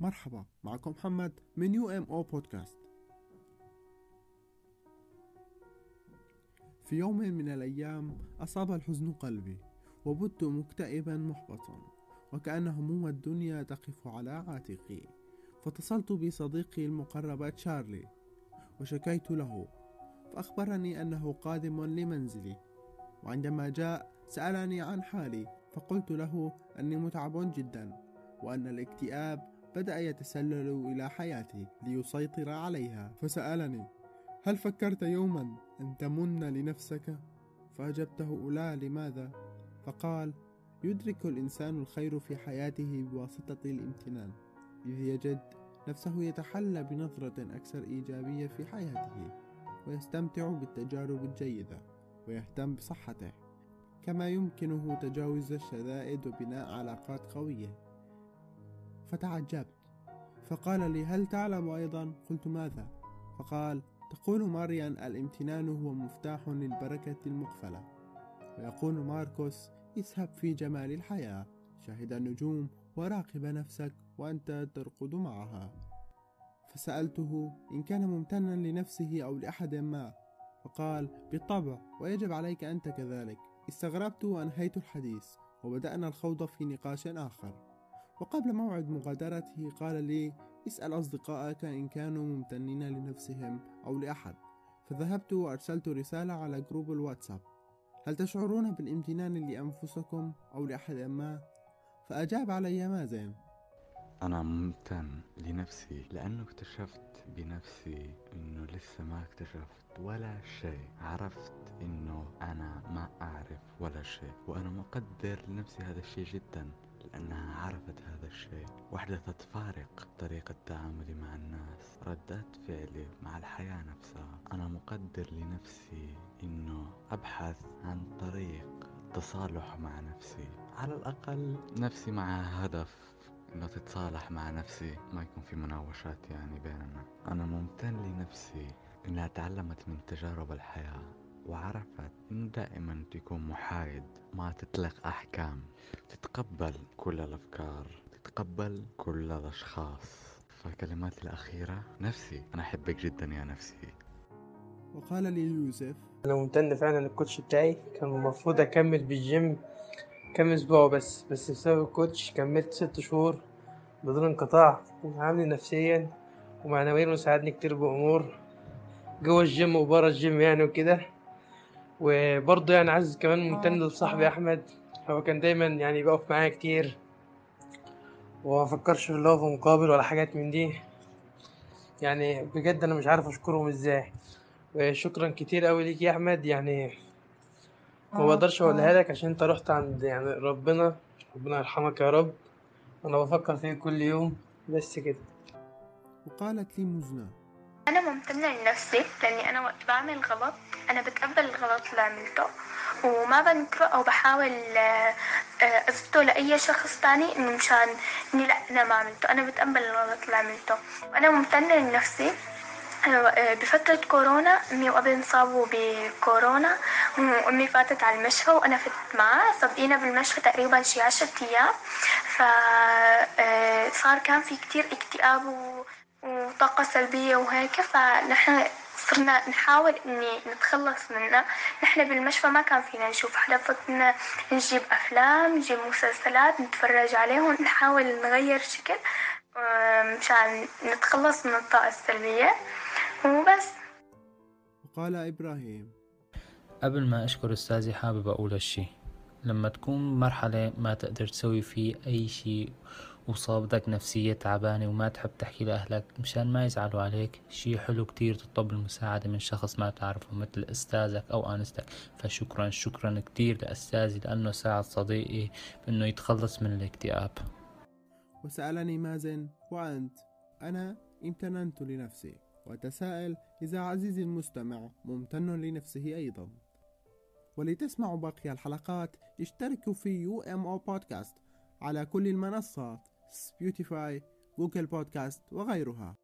مرحبا معكم محمد من يو ام أو بودكاست في يوم من الأيام أصاب الحزن قلبي وبت مكتئبا محبطا وكأن هموم الدنيا تقف على عاتقي. فاتصلت بصديقي المقرب تشارلي وشكيت له فأخبرني أنه قادم لمنزلي. وعندما جاء سألني عن حالي فقلت له أني متعب جدا وأن الاكتئاب بدأ يتسلل إلى حياتي ليسيطر عليها فسألني هل فكرت يوما أن تمن لنفسك؟ فأجبته لا لماذا؟ فقال يدرك الإنسان الخير في حياته بواسطة الامتنان إذ يجد نفسه يتحلى بنظرة أكثر إيجابية في حياته ويستمتع بالتجارب الجيدة ويهتم بصحته كما يمكنه تجاوز الشدائد وبناء علاقات قوية فتعجبت. فقال لي هل تعلم أيضا؟ قلت ماذا؟ فقال تقول ماريان الامتنان هو مفتاح للبركة المقفلة. ويقول ماركوس اسهب في جمال الحياة. شاهد النجوم وراقب نفسك وأنت ترقد معها. فسألته إن كان ممتنا لنفسه أو لأحد ما؟ فقال بالطبع ويجب عليك أنت كذلك. استغربت وأنهيت الحديث وبدأنا الخوض في نقاش آخر. وقبل موعد مغادرته قال لي اسأل أصدقائك إن كانوا ممتنين لنفسهم أو لأحد. فذهبت وأرسلت رسالة على جروب الواتساب. هل تشعرون بالامتنان لأنفسكم أو لأحد ما؟ فأجاب علي مازن أنا ممتن لنفسي لأنه اكتشفت بنفسي إنه لسه ما اكتشفت ولا شيء. عرفت إنه أنا ما أعرف ولا شيء وأنا مقدر لنفسي هذا الشيء جدا. لأنها عرفت هذا الشيء. وحدثت فارق طريقة تعاملي مع الناس. ردات فعلي مع الحياة نفسها. أنا مقدر لنفسي إنه أبحث عن طريق التصالح مع نفسي. على الأقل نفسي معها هدف إنه تتصالح مع نفسي. ما يكون في مناوشات يعني بيننا. أنا ممتن لنفسي إنها تعلمت من تجارب الحياة. وعرفت انه دائما تكون محايد ما تطلق أحكام تتقبل كل الأفكار تتقبل كل الأشخاص. فكلماتي الأخيرة نفسي أنا أحبك جدا يا نفسي. وقال لي يوسف أنا ممتن فعلا للكوتش بتاعي كان المفروض أكمل بالجيم كام أسبوع بس بس بسبب الكوتش كملت ست شهور بدون انقطاع وعاملني نفسيا ومعنويا وساعدني كتير بأمور جوه الجيم وبره الجيم يعني وكده. وبرضه يعني عايز كمان ممتن لصاحبي أحمد. هو كان دايما يعني بيقف معايا كتير. ومفكرش في اللي هو في مقابل ولا حاجات من دي. يعني بجد أنا مش عارف أشكرهم إزاي. وشكرا كتير أوي ليك يا أحمد. يعني ما بقدرش أقولها لك عشان أنت رحت عند يعني ربنا. ربنا يرحمك يا رب. أنا بفكر فيك كل يوم. بس كده. وقالت لي مزنة أنا ممتنة لنفسي لأني أنا وقت بعمل غلط أنا بتقبل الغلط اللي عملته وما بنكره أو بحاول آه، آه، أثبته لأي شخص تاني إنه مشان إني لأ أنا ما عملته. أنا بتقبل الغلط اللي عملته. وأنا ممتنة لنفسي. آه، بفترة كورونا أمي وأبي انصابوا بكورونا وأمي فاتت على المشفى وأنا فت معاه صدقينا بالمشفى تقريبا شي عشرة أيام. فصار كان في كتير اكتئاب و... وطاقة سلبية وهيك فنحن صرنا نحاول إني نتخلص منها. نحن بالمشفى ما كان فينا نشوف حدا فكنا نجيب أفلام نجيب مسلسلات نتفرج عليهم نحاول نغير شكل مشان نتخلص من الطاقة السلبية. وبس. وقال إبراهيم. قبل ما أشكر أستاذي حابب أقول هالشي. لما تكون بمرحلة ما تقدر تسوي فيه أي شي وصابتك نفسية تعبانة وما تحب تحكي لأهلك مشان ما يزعلوا عليك. شي حلو كتير تطلب المساعدة من شخص ما تعرفه مثل أستاذك أو أنستك. فشكرا شكرا كتير لأستاذي لأنه ساعد صديقي بأنه يتخلص من الاكتئاب. وسألني مازن وأنت؟ أنا امتننت لنفسي. وأتساءل إذا عزيزي المستمع ممتن لنفسه أيضا. ولتسمعوا باقي الحلقات اشتركوا في يو إم أو بودكاست على كل المنصات. Spotify Google Podcast وغيرها.